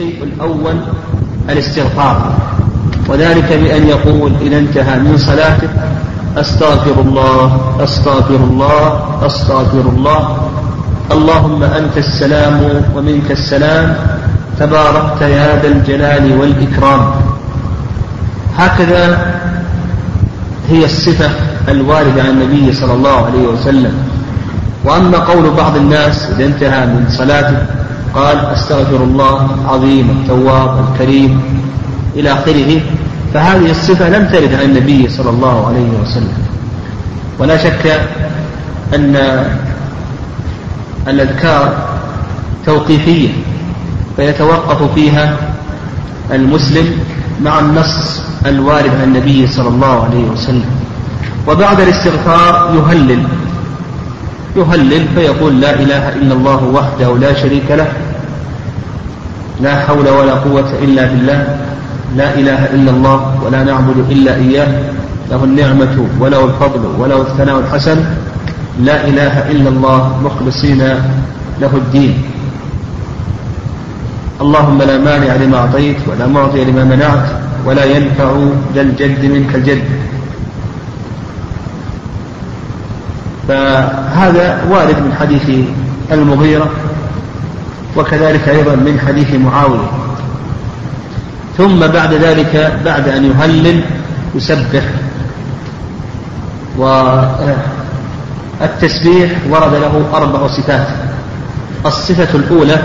الشيء الأول الاستغفار. وذلك بأن يقول إذا انتهى من صلاته أستغفر الله أستغفر الله أستغفر الله. اللهم أنت السلام ومنك السلام. تباركت يا ذا الجلال والإكرام. هكذا هي الصفة الواردة عن النبي صلى الله عليه وسلم. وأما قول بعض الناس إذا انتهى من صلاته قال أستغفر الله العظيم التواب الكريم إلى آخره. فهذه الصفة لم ترد عن النبي صلى الله عليه وسلم. ولا شك أن الأذكار توقيفية فيتوقف فيها المسلم مع النص الوارد عن النبي صلى الله عليه وسلم. وبعد الاستغفار يهلل. يهلل فيقول لا إله إلا الله وحده لا شريك له لا حول ولا قوة إلا بالله لا إله إلا الله ولا نعبد إلا إياه له النعمة وله الفضل وله الثناء الحسن لا إله إلا الله مخلصين له الدين. اللهم لا مانع لما أعطيت ولا معطي لما منعت ولا ينفع ذا الجد منك الجد. فهذا وارد من حديث المغيرة وكذلك أيضا من حديث معاوية. ثم بعد ذلك بعد أن يهلل يسبح. والتسبيح ورد له أربع صفات. الصفة الأولى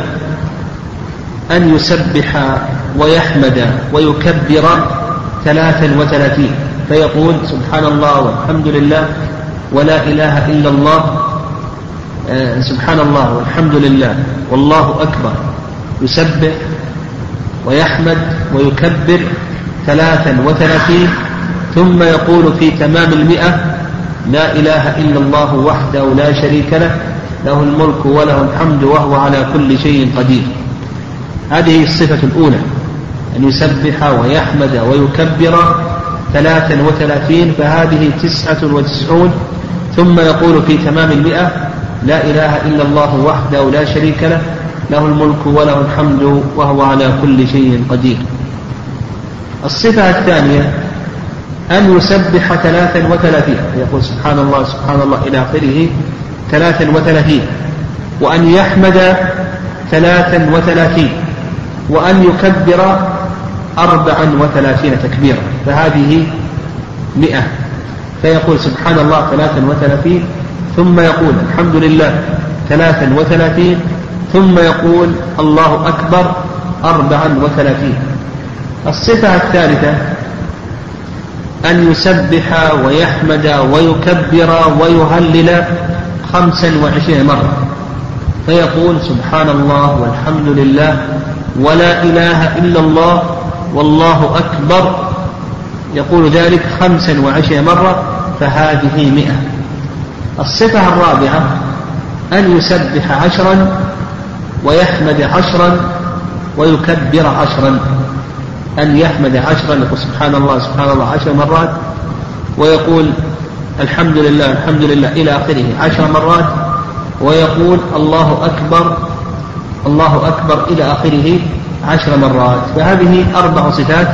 أن يسبح ويحمد ويكبر ثلاثا وثلاثين فيقول سبحان الله والحمد لله ولا إله إلا الله. آه، سبحان الله والحمد لله والله أكبر. يسبح ويحمد ويكبر ثلاثا وثلاثين ثم يقول في تمام المئة لا إله إلا الله وحده لا شريك له له الملك وله الحمد وهو على كل شيء قدير. هذه الصفة الأولى أن يسبح ويحمد ويكبر ثلاثا وثلاثين فهذه تسعة وتسعون ثم يقول في تمام المئة لا إله إلا الله وحده لا شريك له له الملك وله الحمد وهو على كل شيء قدير. الصفة الثانية أن يسبح ثلاثا وثلاثين يقول سبحان الله سبحان الله إلى آخره ثلاثا وثلاثين. وأن يحمد ثلاثا وثلاثين. وأن يكبر أربعا وثلاثين تكبيرا. فهذه مئة. فيقول سبحان الله ثلاثا وثلاثين ثم يقول الحمد لله ثلاثا وثلاثين ثم يقول الله أكبر أربعا وثلاثين. الصفة الثالثة أن يسبح ويحمد ويكبر ويهلل خمسا وعشرين مرة. فيقول سبحان الله والحمد لله ولا إله إلا الله والله أكبر. يقول ذلك خمسا وعشرين مرة. فهذه مئة. الصفة الرابعة أن يسبح عشرا ويحمد عشرا ويكبر عشرا. أن يحمد عشرا يقول سبحان الله سبحان الله عشر مرات. ويقول الحمد لله الحمد لله إلى آخره عشر مرات. ويقول الله أكبر الله أكبر إلى آخره عشر مرات. فهذه أربع صفات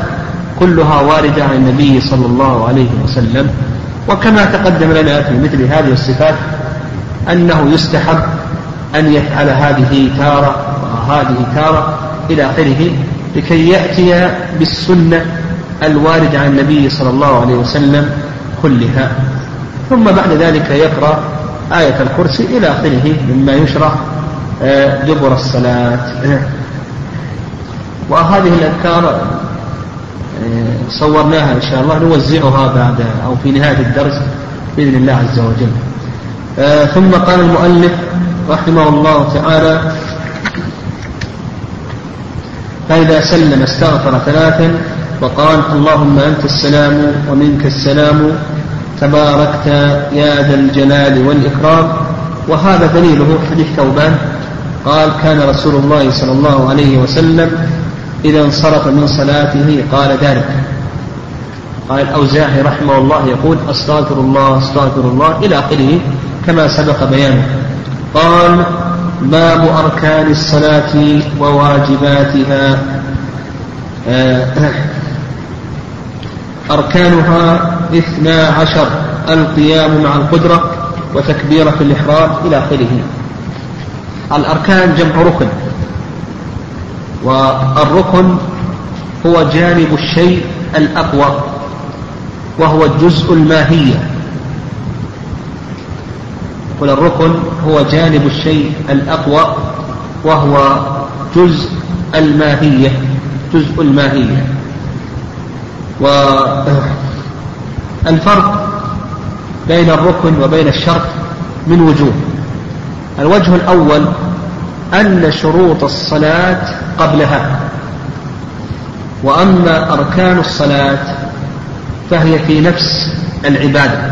كلها واردة عن النبي صلى الله عليه وسلم. وكما تقدم لنا في مثل هذه الصفات أنه يستحب أن يفعل هذه تارة وهذه تارة إلى آخره لكي يأتي بالسنة الواردة عن النبي صلى الله عليه وسلم كلها. ثم بعد ذلك يقرأ آية الكرسي إلى آخره مما يشرع آه، دبر الصلاة. وهذه الأذكار صورناها إن شاء الله نوزعها بعد أو في نهاية الدرس بإذن الله عز وجل. آه، ثم قال المؤلف رحمه الله تعالى فإذا سلم استغفر ثلاثا وقال اللهم أنت السلام ومنك السلام تباركت يا ذا الجلال والإكرام. وهذا دليله حديث ثوبان قال كان رسول الله صلى الله عليه وسلم إذا انصرف من صلاته قال ذلك. قال الأوزاعي رحمه الله يقول أستغفر الله أستغفر الله إلى آخره كما سبق بيانه. قال باب أركان الصلاة وواجباتها؟ آه، أركانها اثنا عشر القيام مع القدرة وتكبيرة الإحرام إلى آخره. الأركان جمع ركن. والركن هو جانب الشيء الأقوى وهو الجزء الماهية يقول الركن هو جانب الشيء الأقوى وهو جزء الماهية جزء الماهية والفرق بين الركن وبين الشرط من وجوه. الوجه الأول أن شروط الصلاة قبلها. وأما أركان الصلاة فهي في نفس العبادة.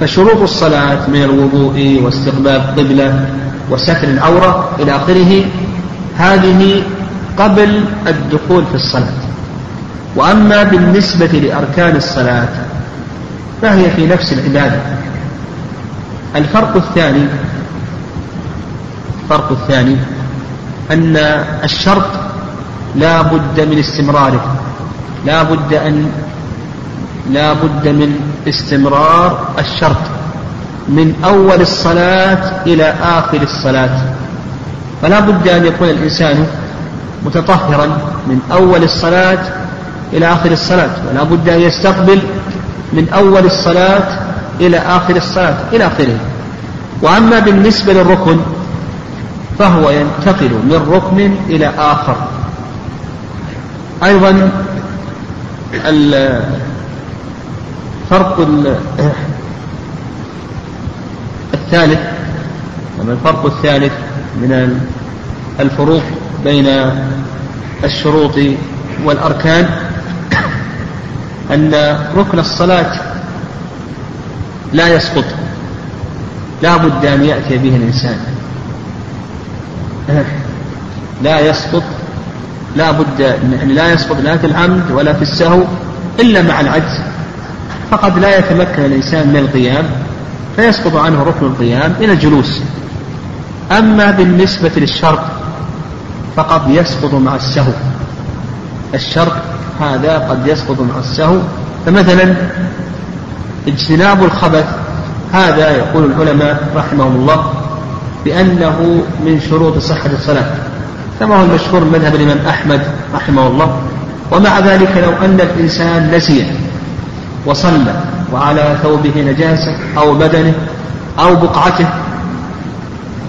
فشروط الصلاة من الوضوء واستقبال القبلة وستر العورة إلى آخره هذه قبل الدخول في الصلاة. وأما بالنسبة لأركان الصلاة فهي في نفس العبادة. الفرق الثاني الفرق الثاني أن الشرط لا بد من استمراره لا بد أن لا بد من استمرار الشرط من أول الصلاة إلى آخر الصلاة. فلا بد أن يكون الإنسان متطهرا من أول الصلاة إلى آخر الصلاة ولا بد أن يستقبل من أول الصلاة إلى آخر الصلاة إلى آخره. وأما بالنسبة للركن فهو ينتقل من ركن إلى آخر. أيضا الفرق الثالث الفرق الثالث من الفروق بين الشروط والأركان أن ركن الصلاة لا يسقط لا بد أن يأتي به الإنسان. لا يسقط لا بد يعني لا يسقط لا في العمد ولا في السهو إلا مع العجز. فقد لا يتمكن الإنسان من القيام فيسقط عنه ركن القيام إلى الجلوس. أما بالنسبة للشرط فقد يسقط مع السهو. الشرط هذا قد يسقط مع السهو. فمثلا اجتناب الخبث هذا يقول العلماء رحمهم الله بأنه من شروط صحة الصلاة. كما هو المشهور مذهب الإمام أحمد رحمه الله. ومع ذلك لو أن الإنسان نسي وصلى وعلى ثوبه نجاسة أو بدنه أو بقعته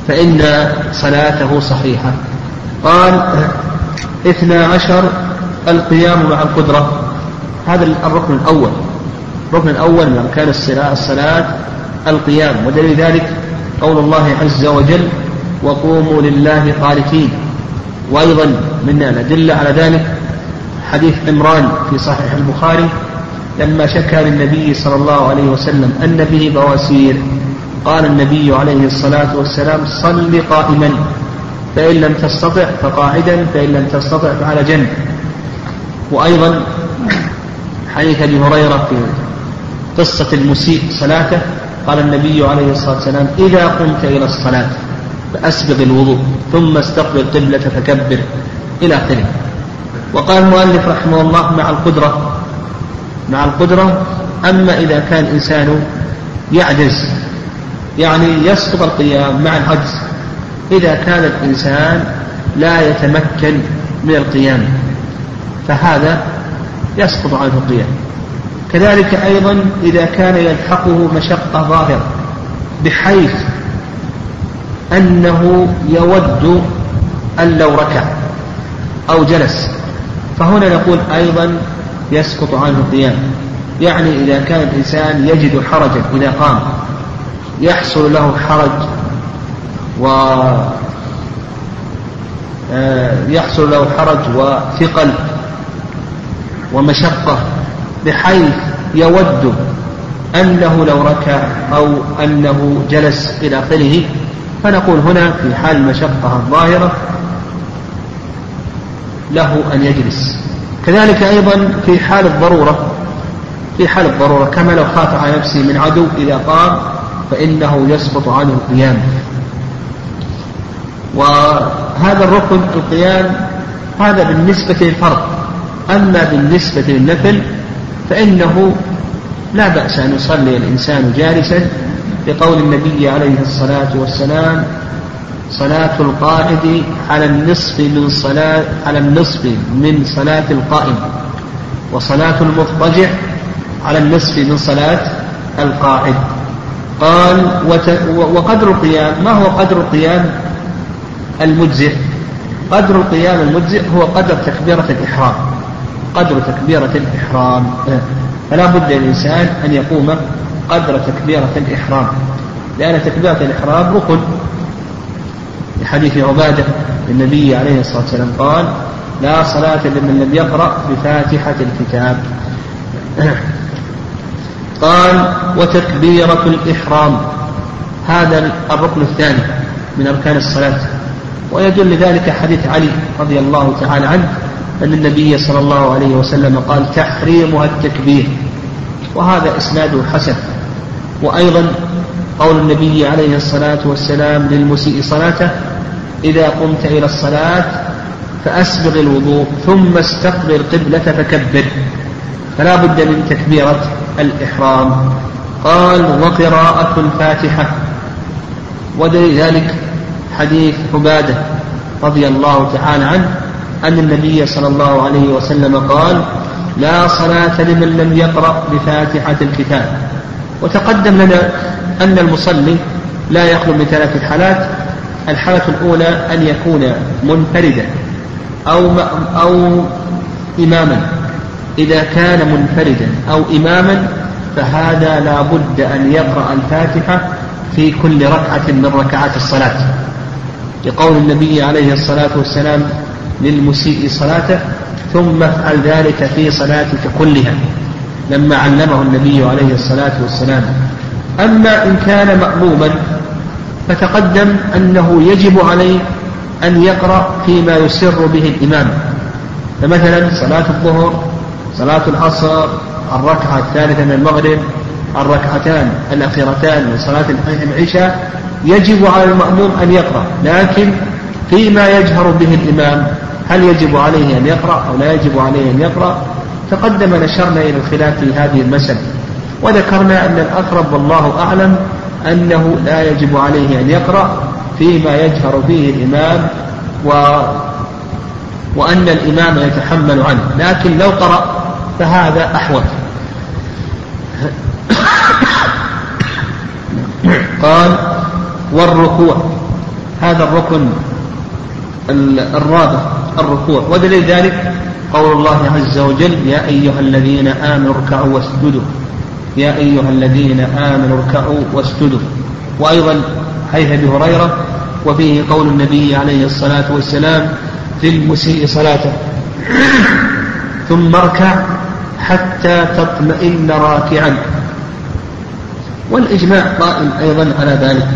فإن صلاته صحيحة. قال اثنا عشر القيام مع القدرة. هذا الركن الأول. الركن الأول من أركان الصلاة القيام. ودليل ذلك قول الله عز وجل وقوموا لله قانتين وأيضا من الأدلة على ذلك حديث عمران في صحيح البخاري لما شكى للنبي صلى الله عليه وسلم أن به بواسير. قال النبي عليه الصلاة والسلام صل قائما فإن لم تستطع فقاعدا فإن لم تستطع فعلى جنب. وأيضا حديث أبي هريرة في قصة المسيء صلاته قال النبي عليه الصلاة والسلام إذا قمت إلى الصلاة فأسبغ الوضوء ثم استقبل القبلة فكبر إلى آخره. وقال المؤلف رحمه الله مع القدرة مع القدرة أما إذا كان الإنسان يعجز يعني يسقط القيام مع العجز إذا كان الإنسان لا يتمكن من القيام فهذا يسقط عنه القيام. كذلك أيضا إذا كان يلحقه مشقة ظاهرة بحيث أنه يود أن لو ركع أو جلس. فهنا نقول أيضا يسقط عنه القيام. يعني إذا كان الإنسان يجد حرجا إذا قام يحصل له حرج و آه، يحصل له حرج وثقل ومشقة. بحيث يود أنه لو ركع أو أنه جلس إلى آخره فنقول هنا في حال المشقة الظاهرة له أن يجلس. كذلك أيضا في حال الضرورة في حال الضرورة كما لو خاف على نفسه من عدو إذا قام فإنه يسقط عنه القيام. وهذا الركن القيام هذا بالنسبة للفرض. أما بالنسبة للنفل فإنه لا بأس أن يصلي الإنسان جالسا لقول النبي عليه الصلاة والسلام صلاة القاعد على النصف من صلاة على النصف من صلاة القائم وصلاة المضطجع على النصف من صلاة القاعد قال وقدر القيام ما هو قدر القيام المجزئ؟ قدر القيام المجزئ هو قدر تكبيرة الإحرام. قدر تكبيرة الإحرام. فلا بد للإنسان أن يقوم قدر تكبيرة الإحرام. لأن تكبيرة الإحرام ركن. لحديث عبادة النبي عليه الصلاة والسلام قال لا صلاة لمن لم يقرأ بفاتحة الكتاب. قال وتكبيرة الإحرام. هذا الركن الثاني من أركان الصلاة. ويدل لذلك حديث علي رضي الله تعالى عنه أن النبي صلى الله عليه وسلم قال تحريمها التكبير وهذا إسناده حسن. وأيضا قول النبي عليه الصلاة والسلام للمسيء صلاته إذا قمت إلى الصلاة فأسبغ الوضوء ثم استقبل قبلة فكبر فلا بد من تكبيرة الإحرام. قال وقراءة الفاتحة. ودليل ذلك حديث عبادة رضي الله تعالى عنه أن النبي صلى الله عليه وسلم قال لا صلاة لمن لم يقرأ بفاتحة الكتاب. وتقدم لنا أن المصلي لا يخلو من ثلاث حالات الحالة الأولى أن يكون منفردا أو أو إماما. إذا كان منفردا أو إماما فهذا لا بد أن يقرأ الفاتحة في كل ركعة من ركعات الصلاة. لقول النبي عليه الصلاة والسلام للمسيء صلاته ثم افعل ذلك في صلاتك كلها لما علمه النبي عليه الصلاة والسلام. أما إن كان مأموما فتقدم أنه يجب عليه أن يقرأ فيما يسر به الإمام. فمثلا صلاة الظهر صلاة العصر الركعة الثالثة من المغرب الركعتان الأخيرتان من صلاة العشاء يجب على المأموم أن يقرأ. لكن فيما يجهر به الإمام هل يجب عليه أن يقرأ أو لا يجب عليه أن يقرأ؟ تقدم نشرنا إلى الخلاف في هذه المسألة وذكرنا أن الأقرب والله أعلم أنه لا يجب عليه أن يقرأ فيما يجهر به الإمام و وأن الإمام يتحمل عنه لكن لو قرأ فهذا أحوط. قال والركوع هذا الركن الرابع الركوع. ودليل ذلك قول الله عز وجل يا أيها الذين آمنوا اركعوا واسجدوا. يا أيها الذين آمنوا اركعوا واسجدوا. وأيضا حيث أبي هريرة وفيه قول النبي عليه الصلاة والسلام في المسيء صلاته. ثم اركع حتى تطمئن راكعا. والإجماع قائم أيضا على ذلك.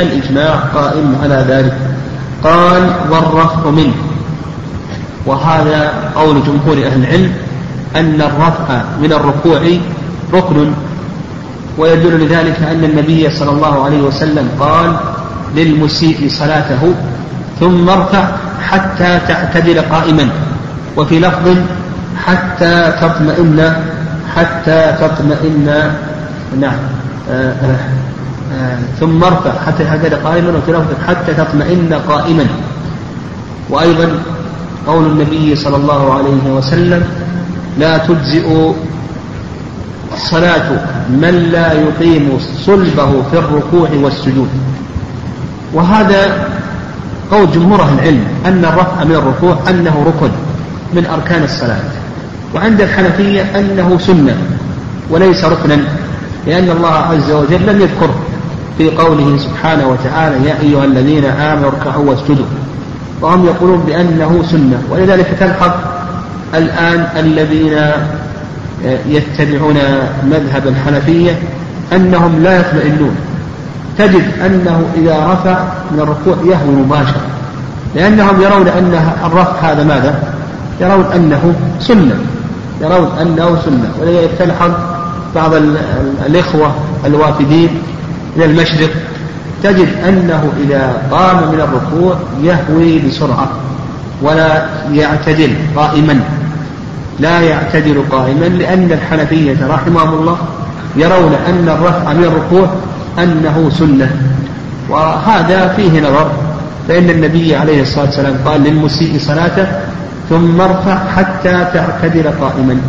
الإجماع قائم على ذلك. قال والرفع منه. وهذا قول جمهور أهل العلم أن الرفع من الركوع ركن ويدل لذلك أن النبي صلى الله عليه وسلم قال للمسيء صلاته ثم ارفع حتى تعتدل قائما وفي لفظ حتى تطمئن حتى تطمئن. نعم. آه آه. ثم ارفع حتى تعتدل قائما لفظ حتى تطمئن قائما. وأيضا قول النبي صلى الله عليه وسلم لا تجزئ صلاة من لا يقيم صلبه في الركوع والسجود. وهذا قول جمهور أهل العلم أن الرفع من الركوع أنه ركن من أركان الصلاة. وعند الحنفية أنه سنة وليس ركنا لأن الله عز وجل لم يذكر في قوله سبحانه وتعالى يا أيها الذين آمنوا اركعوا واسجدوا. وهم يقولون بأنه سنة ولذلك تلحظ الآن الذين يتبعون مذهب الحنفية أنهم لا يطمئنون. تجد أنه إذا رفع من الركوع يهوي مباشرة لأنهم يرون أن الرفع هذا ماذا؟ يرون أنه سنة يرون أنه سنة. ولذلك تلحظ بعض الإخوة الوافدين إلى المشرق تجد أنه إذا قام من الركوع يهوي بسرعة ولا يعتدل قائما. لا يعتدل قائما لأن الحنفية رحمهم الله يرون أن الرفع من الركوع أنه سنة. وهذا فيه نظر فإن النبي عليه الصلاة والسلام قال للمسيء صلاته ثم ارفع حتى تعتدل قائما.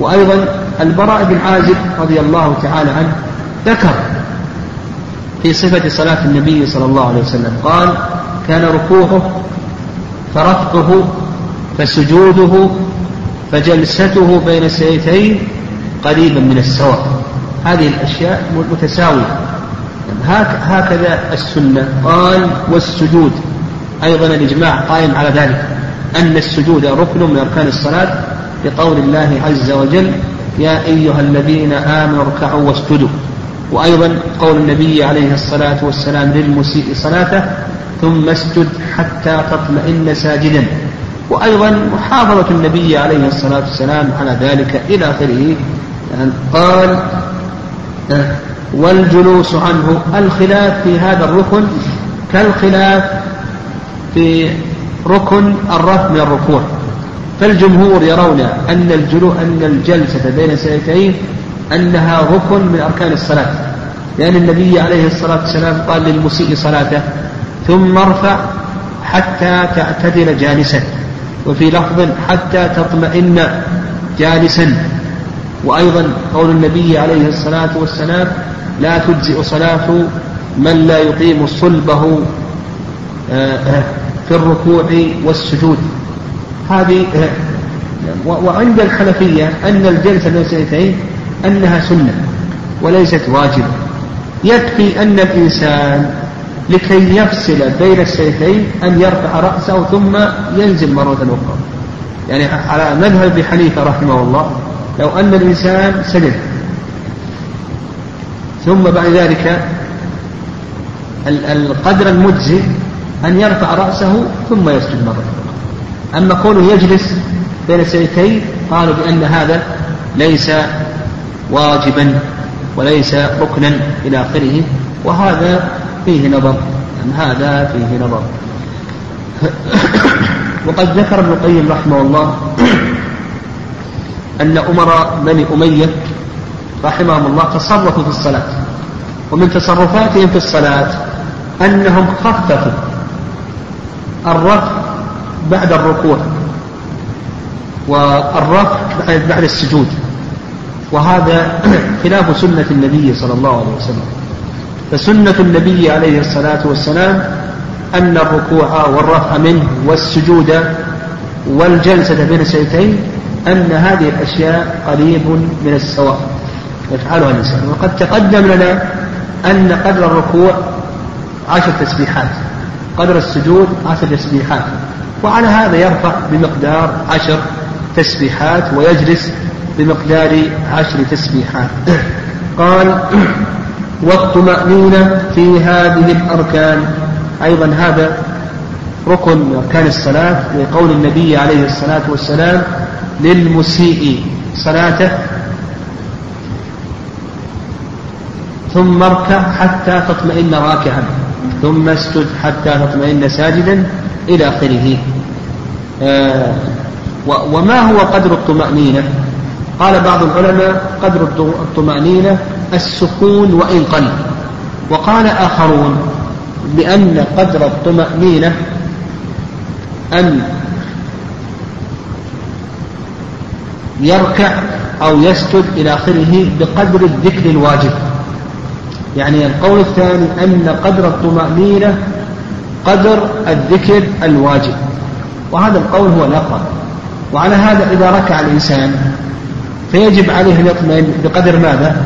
وأيضا البراء بن عازب رضي الله تعالى عنه ذكر في صفة صلاة النبي صلى الله عليه وسلم. قال كان ركوعه فرفعه فسجوده فجلسته بين السيدتين قريبا من السواء. هذه الأشياء متساوية. هكذا السنة. قال والسجود. أيضا الإجماع قائم على ذلك. أن السجود ركن من أركان الصلاة لقول الله عز وجل يا أيها الذين آمنوا اركعوا واسجدوا. وأيضا قول النبي عليه الصلاة والسلام للمسيء صلاته ثم اسجد حتى تطمئن ساجدا. وأيضا محافظة النبي عليه الصلاة والسلام على ذلك إلى آخره يعني قال والجلوس عنه الخلاف في هذا الركن كالخلاف في ركن الرفع من الركوع. فالجمهور يرون أن أن الجلسة بين السجدتين أنها ركن من أركان الصلاة. لأن النبي عليه الصلاة والسلام قال للمسيء صلاته ثم ارفع حتى تعتدل جالسا وفي لفظ حتى تطمئن جالسا. وأيضا قول النبي عليه الصلاة والسلام لا تجزئ صلاة من لا يقيم صلبه آه، في الركوع والسجود. هذه آه، وعند الحنفية أن الجلسة بين السجدتين أنها سنة وليست واجبة. يكفي أن الإنسان لكي يفصل بين السيفين أن يرفع رأسه ثم ينزل مرة أخرى. يعني على مذهب أبي حنيفة رحمه الله لو أن الإنسان سجد ثم بعد ذلك القدر المجزي أن يرفع رأسه ثم يسجد مرة أخرى. أما كونه يجلس بين السيدتين قالوا بأن هذا ليس واجبا وليس ركنا إلى آخره وهذا فيه نظر يعني هذا فيه نظر. وقد ذكر ابن القيم رحمه الله أن أمراء بني أمية رحمهم الله تصرفوا في الصلاة ومن تصرفاتهم في الصلاة أنهم خففوا الرفع بعد الركوع والرفع بعد السجود. وهذا خلاف سنة النبي صلى الله عليه وسلم. فسنة النبي عليه الصلاة والسلام أن الركوع والرفع منه والسجود والجلسة بين السيدتين أن هذه الأشياء قريب من السواء. يفعلها الإنسان. وقد تقدم لنا أن قدر الركوع عشر تسبيحات قدر السجود عشر تسبيحات وعلى هذا يرفع بمقدار عشر تسبيحات ويجلس بمقدار عشر تسبيحات. قال والطمأنينة في هذه الأركان. أيضا هذا ركن من أركان الصلاة لقول النبي عليه الصلاة والسلام للمسيء صلاته. ثم اركع حتى تطمئن راكعا. ثم اسجد حتى تطمئن ساجدا إلى آخره. آه وما هو قدر الطمأنينة؟ قال بعض العلماء قدر الطمأنينة السكون وإن قل. وقال آخرون بأن قدر الطمأنينة أن يركع أو يسجد إلى آخره بقدر الذكر الواجب. يعني القول الثاني أن قدر الطمأنينة قدر الذكر الواجب. وهذا القول هو الأقرب. وعلى هذا إذا ركع الإنسان فيجب عليه أن يطمئن بقدر ماذا؟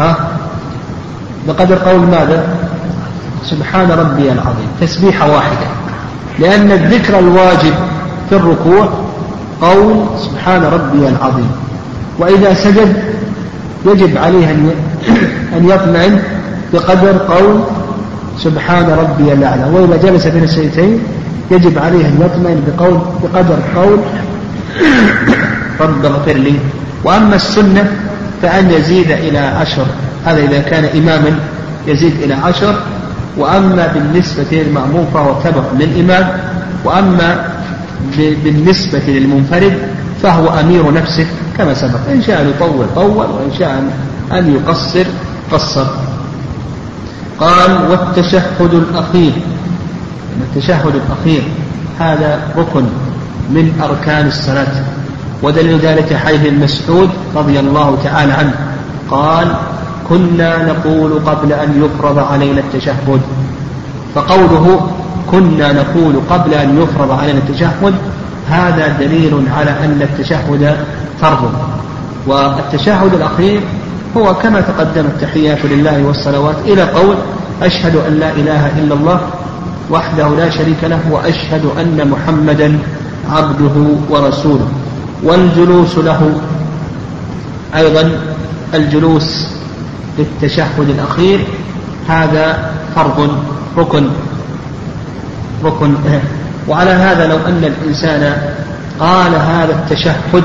ها؟ بقدر قول ماذا؟ سبحان ربي العظيم تسبيحة واحدة لأن الذكر الواجب في الركوع قول سبحان ربي العظيم وإذا سجد يجب عليه أن أن يطمئن بقدر قول سبحان ربي الأعلى وإذا جلس بين السيدتين يجب عليه أن يطمئن بقول بقدر قول رب اغفر لي وأما السنة فأن يزيد إلى عشر. هذا إذا كان إماما يزيد إلى عشر. وأما بالنسبة للمأموم فهو تبع للإمام وأما بالنسبة للمنفرد فهو أمير نفسه كما سبق. إن شاء أن يطول طول وإن شاء أن يقصر قصر. قال والتشهد الأخير. التشهد الأخير هذا ركن من أركان الصلاة. ودليل ذلك حديث المسعود رضي الله تعالى عنه. قال كنا نقول قبل أن يفرض علينا التشهد. فقوله كنا نقول قبل أن يفرض علينا التشهد هذا دليل على أن التشهد فرض. والتشهد الأخير هو كما تقدم التحيات لله والصلوات إلى قول أشهد أن لا إله إلا الله وحده لا شريك له وأشهد أن محمدا عبده ورسوله. والجلوس له أيضا الجلوس للتشهد الأخير هذا فرض ركن ركن وعلى هذا لو أن الإنسان قال هذا التشهد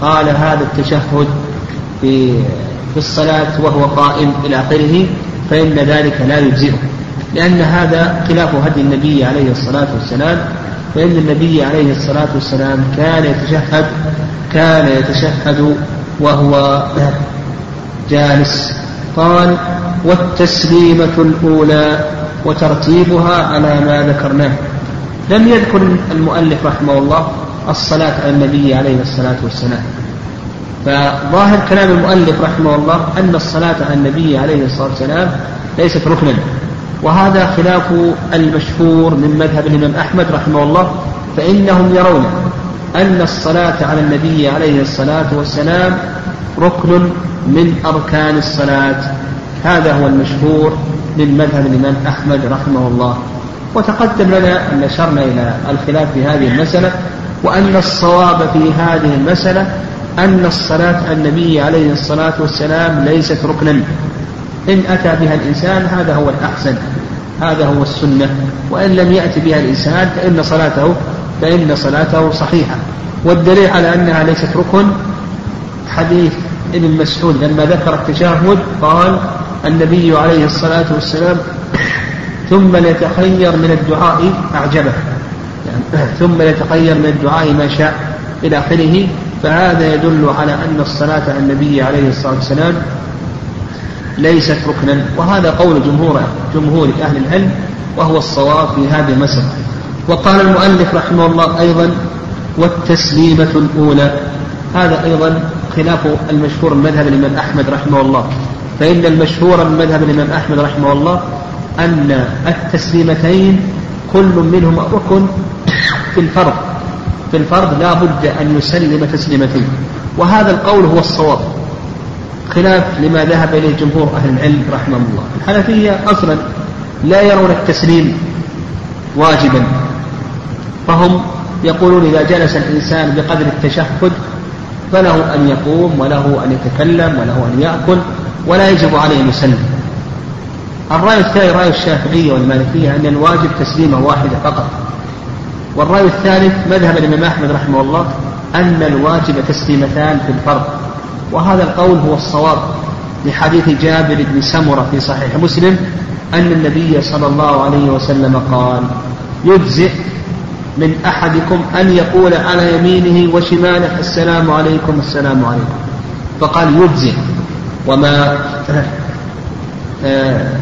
قال هذا التشهد في في الصلاة وهو قائم إلى آخره فإن ذلك لا يجزئه. لأن هذا خلاف هدي النبي عليه الصلاة والسلام فإن النبي عليه الصلاة والسلام كان يتشهد كان يتشهد وهو جالس. قال والتسليمة الأولى وترتيبها على ما ذكرناه. لم يذكر المؤلف رحمه الله الصلاة على النبي عليه الصلاة والسلام. فظاهر كلام المؤلف رحمه الله أن الصلاة على النبي عليه الصلاة والسلام ليست ركنا. وهذا خلاف المشهور من مذهب الإمام أحمد رحمه الله فإنهم يرون أن الصلاة على النبي عليه الصلاة والسلام ركن من أركان الصلاة. هذا هو المشهور من مذهب الإمام أحمد رحمه الله. وتقدم لنا أن أشرنا إلى الخلاف في هذه المسألة وأن الصواب في هذه المسألة أن الصلاة على النبي عليه الصلاة والسلام ليست ركنا. إن أتى بها الإنسان هذا هو الأحسن هذا هو السنة وإن لم يأتي بها الإنسان فإن صلاته فإن صلاته صحيحة. والدليل على أنها ليست ركن حديث ابن مسعود لما ذكر التشهد قال النبي عليه الصلاة والسلام ثم ليتخير من الدعاء أعجبه. ثم ليتخير من الدعاء ما شاء إلى آخره فهذا يدل على أن الصلاة على النبي عليه الصلاة والسلام ليست ركنا وهذا قول جمهور جمهور أهل العلم وهو الصواب في هذه المسألة. وقال المؤلف رحمه الله أيضا والتسليمة الأولى هذا أيضا خلاف المشهور من مذهب الإمام أحمد رحمه الله. فإن المشهور من مذهب الإمام أحمد رحمه الله أن التسليمتين كل منهما ركن في الفرض. في الفرض لا بد أن يسلم تسليمتين. وهذا القول هو الصواب. خلاف لما ذهب إليه جمهور أهل العلم رحمهم الله. الحنفية أصلا لا يرون التسليم واجبا. فهم يقولون إذا جلس الإنسان بقدر التشهد فله أن يقوم وله أن يتكلم وله أن يأكل ولا يجب عليه أن يسلم. الرأي الثاني رأي الشافعية والمالكية أن الواجب تسليمة واحدة فقط. والرأي الثالث مذهب الإمام أحمد رحمه الله أن الواجب تسليمتان في الفرض. وهذا القول هو الصواب لحديث جابر بن سمرة في صحيح مسلم أن النبي صلى الله عليه وسلم قال يجزئ من أحدكم أن يقول على يمينه وشماله السلام عليكم السلام عليكم. فقال يجزئ. وما آه،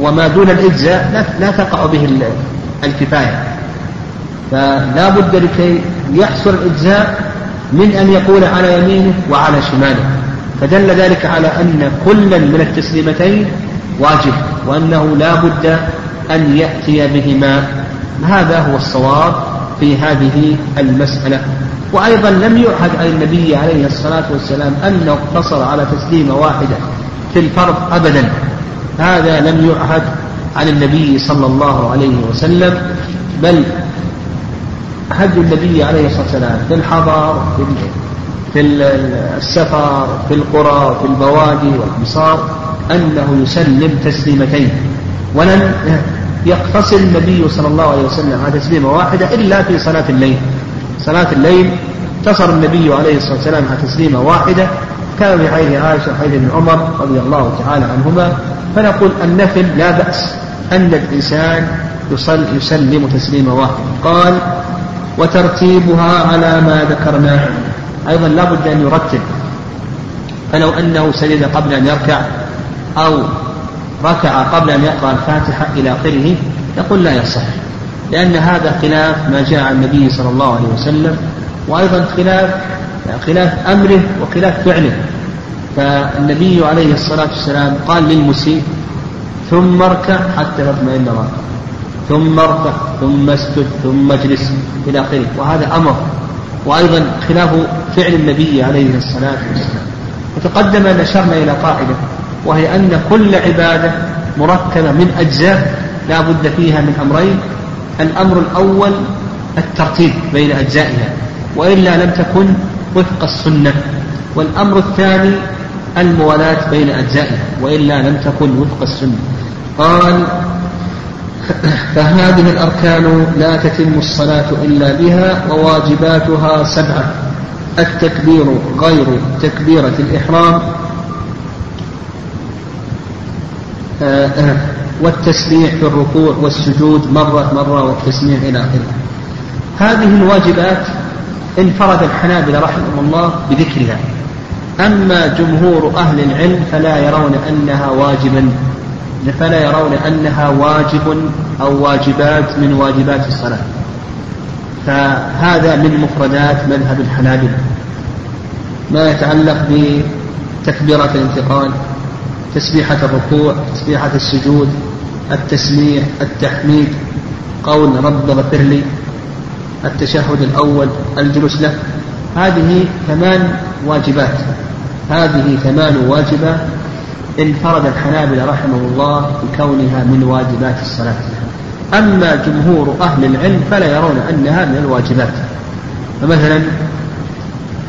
وما دون الإجزاء لا تقع به الكفاية. فلا بد لكي يحصل الإجزاء من أن يقول على يمينه وعلى شماله. فدل ذلك على أن كلا من التسليمتين واجب وأنه لا بد أن يأتي بهما. هذا هو الصواب في هذه المسألة. وأيضا لم يعهد عن النبي عليه الصلاة والسلام أنه اقتصر على تسليمة واحدة في الفرض أبدا. هذا لم يعهد عن النبي صلى الله عليه وسلم بل هدي النبي عليه الصلاة والسلام في الحضر في في السفر في القرى في البوادي والأمصار أنه يسلم تسليمتين. ولن يقتصر النبي صلى الله عليه وسلم على تسليمة واحدة إلا في صلاة الليل. صلاة الليل اقتصر النبي عليه الصلاة والسلام على تسليمة واحدة كان في حديث عائشة وحديث ابن عمر رضي الله تعالى عنهما فنقول النفل لا بأس أن الإنسان يسلم تسليما واحدا قال وترتيبها على ما ذكرناه. أيضا لا بد أن يرتب. فلو أنه سجد قبل أن يركع أو ركع قبل أن يقرأ الفاتحة إلى آخره يقول لا يصح. لأن هذا خلاف ما جاء عن النبي صلى الله عليه وسلم وأيضا خلاف خلاف أمره وخلاف فعله. فالنبي عليه الصلاة والسلام قال للمسيء ثم اركع حتى تطمئن راكع ثم اركع ثم اسجد ثم اجلس إلى آخره. وهذا أمر. وأيضا خلاف فعل النبي عليه الصلاة والسلام. وتقدم أن أشرنا إلى قاعدة وهي أن كل عبادة مركبة من أجزاء لا بد فيها من أمرين. الأمر الأول الترتيب بين أجزائها وإلا لم تكن وفق السنة. والأمر الثاني الموالاة بين أجزائها وإلا لم تكن وفق السنة. قال فهذه الأركان لا تتم الصلاة إلا بها وواجباتها سبعة. التكبير غير تكبيرة الإحرام. آه، آه، والتسبيح في الركوع والسجود مرة مرة والتسميع إلى آخره. هذه الواجبات انفرد الحنابلة رحمهم الله بذكرها. أما جمهور أهل العلم فلا يرون أنها واجبا. فلا يرون أنها واجب أو واجبات من واجبات الصلاة. فهذا من مفردات مذهب الحنابلة. ما يتعلق بتكبيرة الانتقال تسبيحة الركوع تسبيحة السجود التسميع التحميد قول رب اغفر لي التشهد الأول الجلوس له هذه ثمان واجبات. هذه ثمان واجبات انفرد الحنابلة رحمه الله بكونها من واجبات الصلاة. أما جمهور أهل العلم فلا يرون أنها من الواجبات. فمثلا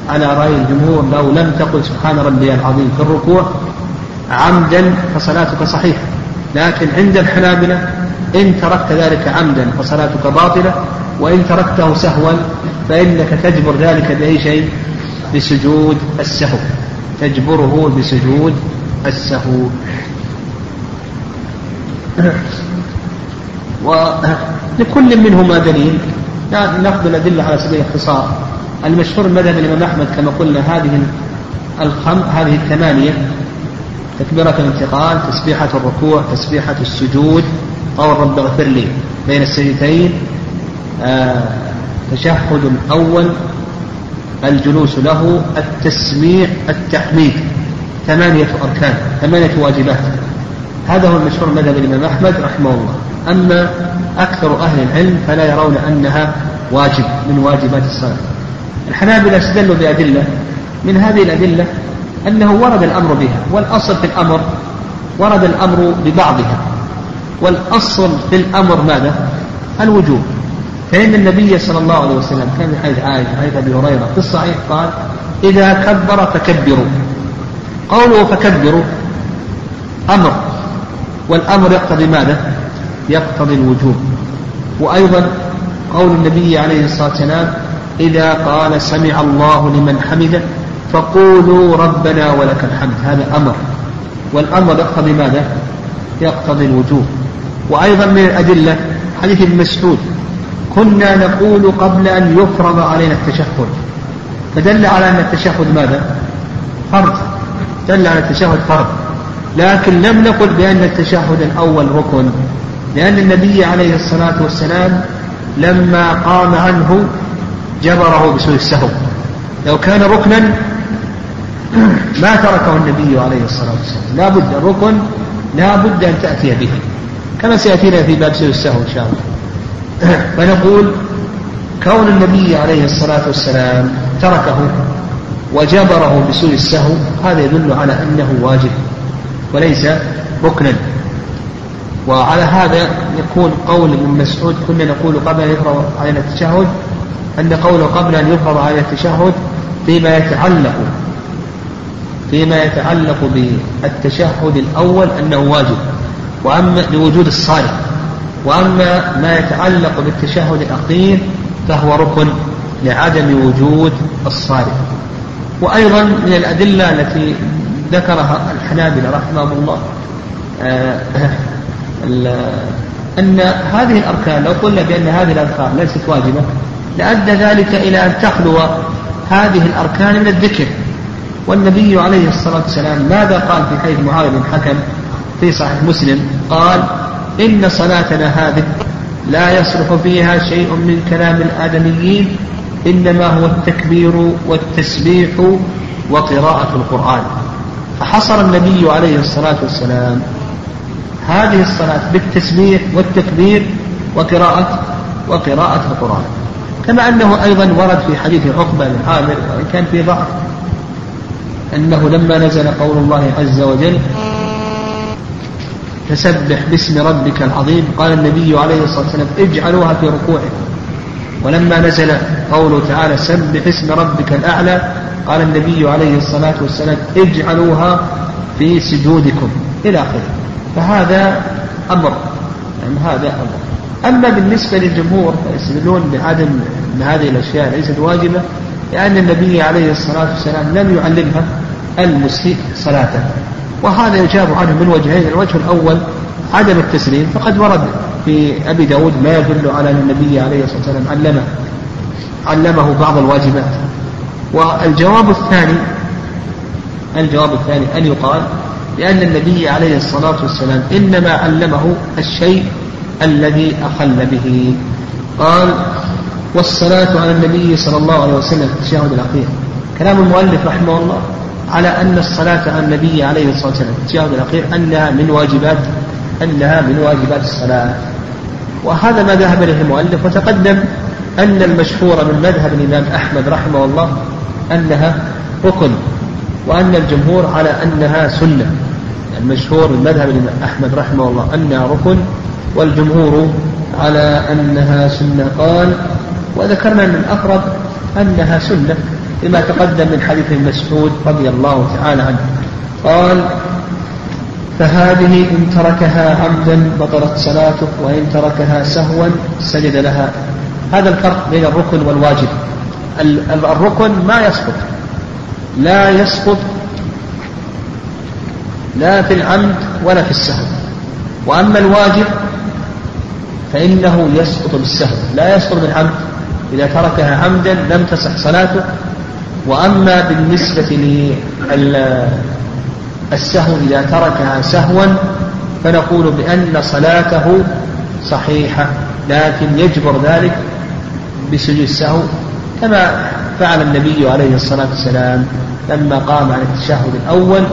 على رأي الجمهور لو لم تقل سبحان ربي العظيم في الركوع عمدا فصلاتك صحيحة. لكن عند الحنابلة إن تركت ذلك عمدا فصلاتك باطلة وإن تركته سهوا فإنك تجبر ذلك بأي شيء؟ بسجود السهو. تجبره بسجود السهو ولكل منهما دليل. ناخذ الأدلة على سبيل الاختصار. المشهور المذهب الإمام أحمد كما قلنا هذه الخم هذه الثمانية. تكبيرة الانتقال تسبيحة الركوع تسبيحة السجود. قول رب اغفر لي بين السجدتين. آه تشهد الأول الجلوس له التسميع التحميد. ثمانية أركان ثمانية واجبات. هذا هو المشهور مذهب الإمام أحمد رحمه الله. أما أكثر أهل العلم فلا يرون أنها واجب من واجبات الصلاة. الحنابلة استدلوا بأدلة من هذه الأدلة أنه ورد الأمر بها والأصل في الأمر ورد الأمر ببعضها. والأصل في الأمر ماذا؟ الوجوب. فإن النبي صلى الله عليه وسلم كان في حديث عائشة حديث أبي هريرة في الصحيح قال إذا كبر فكبروا. قوله فكبروا. أمر. والأمر يقتضي ماذا؟ يقتضي الوجوب. وأيضا قول النبي عليه الصلاة والسلام إذا قال سمع الله لمن حمده فقولوا ربنا ولك الحمد. هذا أمر. والأمر يقتضي ماذا؟ يقتضي الوجوب. وأيضا من الأدلة حديث ابن مسعود كنا نقول قبل أن يفرض علينا التشهد. فدل على أن التشهد ماذا؟ فرض. دل على التشهد فرض. لكن لم نقل بأن التشهد الأول ركن لأن النبي عليه الصلاة والسلام لما قام عنه جبره بسوء السهو. لو كان ركنا ما تركه النبي عليه الصلاة والسلام. لا بد الركن لا بد أن تأتي به. كما سيأتينا في باب سوء السهو إن شاء الله. فنقول كون النبي عليه الصلاة والسلام تركه وجبره بسوء السهو هذا يدل على أنه واجب وليس ركنا وعلى هذا يكون قول ابن مسعود كنا نقول قبل أن يفرض علينا التشهد أن قوله قبل أن يفرض علينا التشهد فيما يتعلق فيما يتعلق بالتشهد الأول أنه واجب وأما لوجود الصالح وأما ما يتعلق بالتشهد الأخير فهو ركن لعدم وجود الصالح وأيضا من الأدلة التي ذكرها الحنابلة رحمهم الله آه، أن هذه الأركان لو قلنا بأن هذه الأذكار ليست واجبة لأدى ذلك إلى أن تخلو هذه الأركان من الذكر. والنبي عليه الصلاة والسلام ماذا قال في حديث معاوية بن حكم في صحيح مسلم؟ قال إن صلاتنا هذه لا يصرف فيها شيء من كلام الآدميين إنما هو التكبير والتسبيح وقراءة القرآن. فحصر النبي عليه الصلاة والسلام هذه الصلاة بالتسبيح والتكبير وقراءة وقراءة القرآن. كما أنه أيضا ورد في حديث عقبة بن عامر وإن كان في ضعف أنه لما نزل قول الله عز وجل فسبح باسم ربك العظيم قال النبي عليه الصلاة والسلام اجعلوها في ركوعكم. ولما نزل قوله تعالى سبح اسم ربك الأعلى قال النبي عليه الصلاة والسلام اجعلوها في سجودكم إلى آخره. فهذا أمر يعني هذا أمر. أما بالنسبة للجمهور فيستدلون بعدم أن هذه الأشياء ليست واجبة لأن النبي عليه الصلاة والسلام لم يعلمها المسيء صلاته. وهذا يجاب عنه من وجهين الوجه الأول عدم التسليم فقد ورد في أبي داود ما يدل على أن النبي عليه الصلاة والسلام علمه علمه بعض الواجبات. والجواب الثاني الجواب الثاني أن يقال لأن النبي عليه الصلاة والسلام إنما علمه الشيء الذي أخل به. قال والصلاة على النبي صلى الله عليه وسلم في التشهد الأخير كلام المؤلف رحمه الله على أن الصلاة على النبي عليه الصلاة والسلام في التشهد الأخير أنها من واجبات أنها من واجبات الصلاة. وهذا ما ذهب إليه المؤلف وتقدم أن المشهور من مذهب الإمام أحمد رحمه الله أنها ركن وأن الجمهور على أنها سنة. المشهور من مذهب الإمام أحمد رحمه الله أنها ركن والجمهور على أنها سنة. قال وذكرنا من الأقرب أنها سنة لما تقدم من حديث مسعود رضي الله تعالى عنه. قال فهذه إن تركها عمدا بطلت صلاته وإن تركها سهوا سجد لها. هذا الفرق بين الركن والواجب. الركن ما يسقط. لا يسقط لا في العمد ولا في السهو. وأما الواجب فإنه يسقط بالسهو. لا يسقط بالعمد. إذا تركها عمدا لم تصح صلاته. وأما بالنسبة للسهو إذا تركها سهوا فنقول بأن صلاته صحيحة لكن يجبر ذلك بسجود السهو كما فعل النبي عليه الصلاة والسلام لما قام على التشهد الأول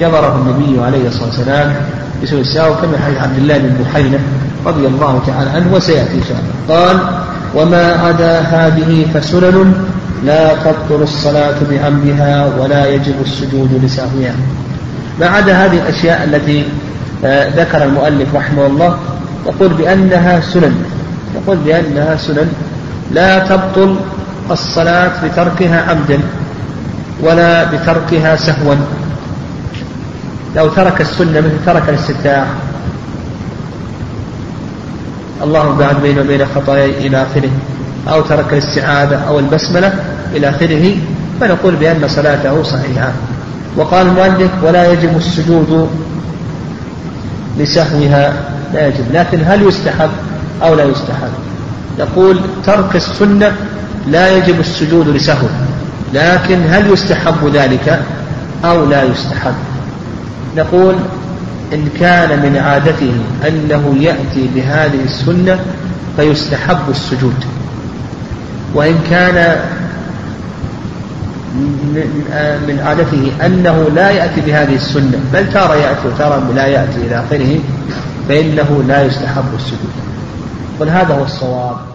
جبره النبي عليه الصلاة والسلام بسجود السهو كما حديث عبد الله بن بحينة رضي الله تعالى عنه وسيأتي إن شاء الله. قال وما عدا هذه فسنن لا تبطل الصلاة بعمدها ولا يجب السجود لسهوها. ما عدا هذه الأشياء التي آه، ذكر المؤلف رحمه الله يقول بأنها سنن. يقول بأنها سنن. لا تبطل الصلاة بتركها عمدا ولا بتركها سهوا. لو ترك السنة مثل ترك الاستفتاح. اللهم بعد بينه وبين خطاياي إلى آخره. أو ترك الاستعاذة أو البسملة إلى آخره. فنقول بأن صلاته صحيحة. وقال المؤلف ولا يجب السجود لسهوها لا يجب. لكن هل يستحب أو لا يستحب؟ يقول ترك السنة لا يجب السجود لسهو لكن هل يستحب ذلك أو لا يستحب؟ نقول إن كان من عادته أنه يأتي بهذه السنة فيستحب السجود وإن كان من عادته أنه لا يأتي بهذه السنة بل ترى يأتي وترى لا يأتي إلى آخره فإنه لا يستحب السجود. قل هذا هو الصواب.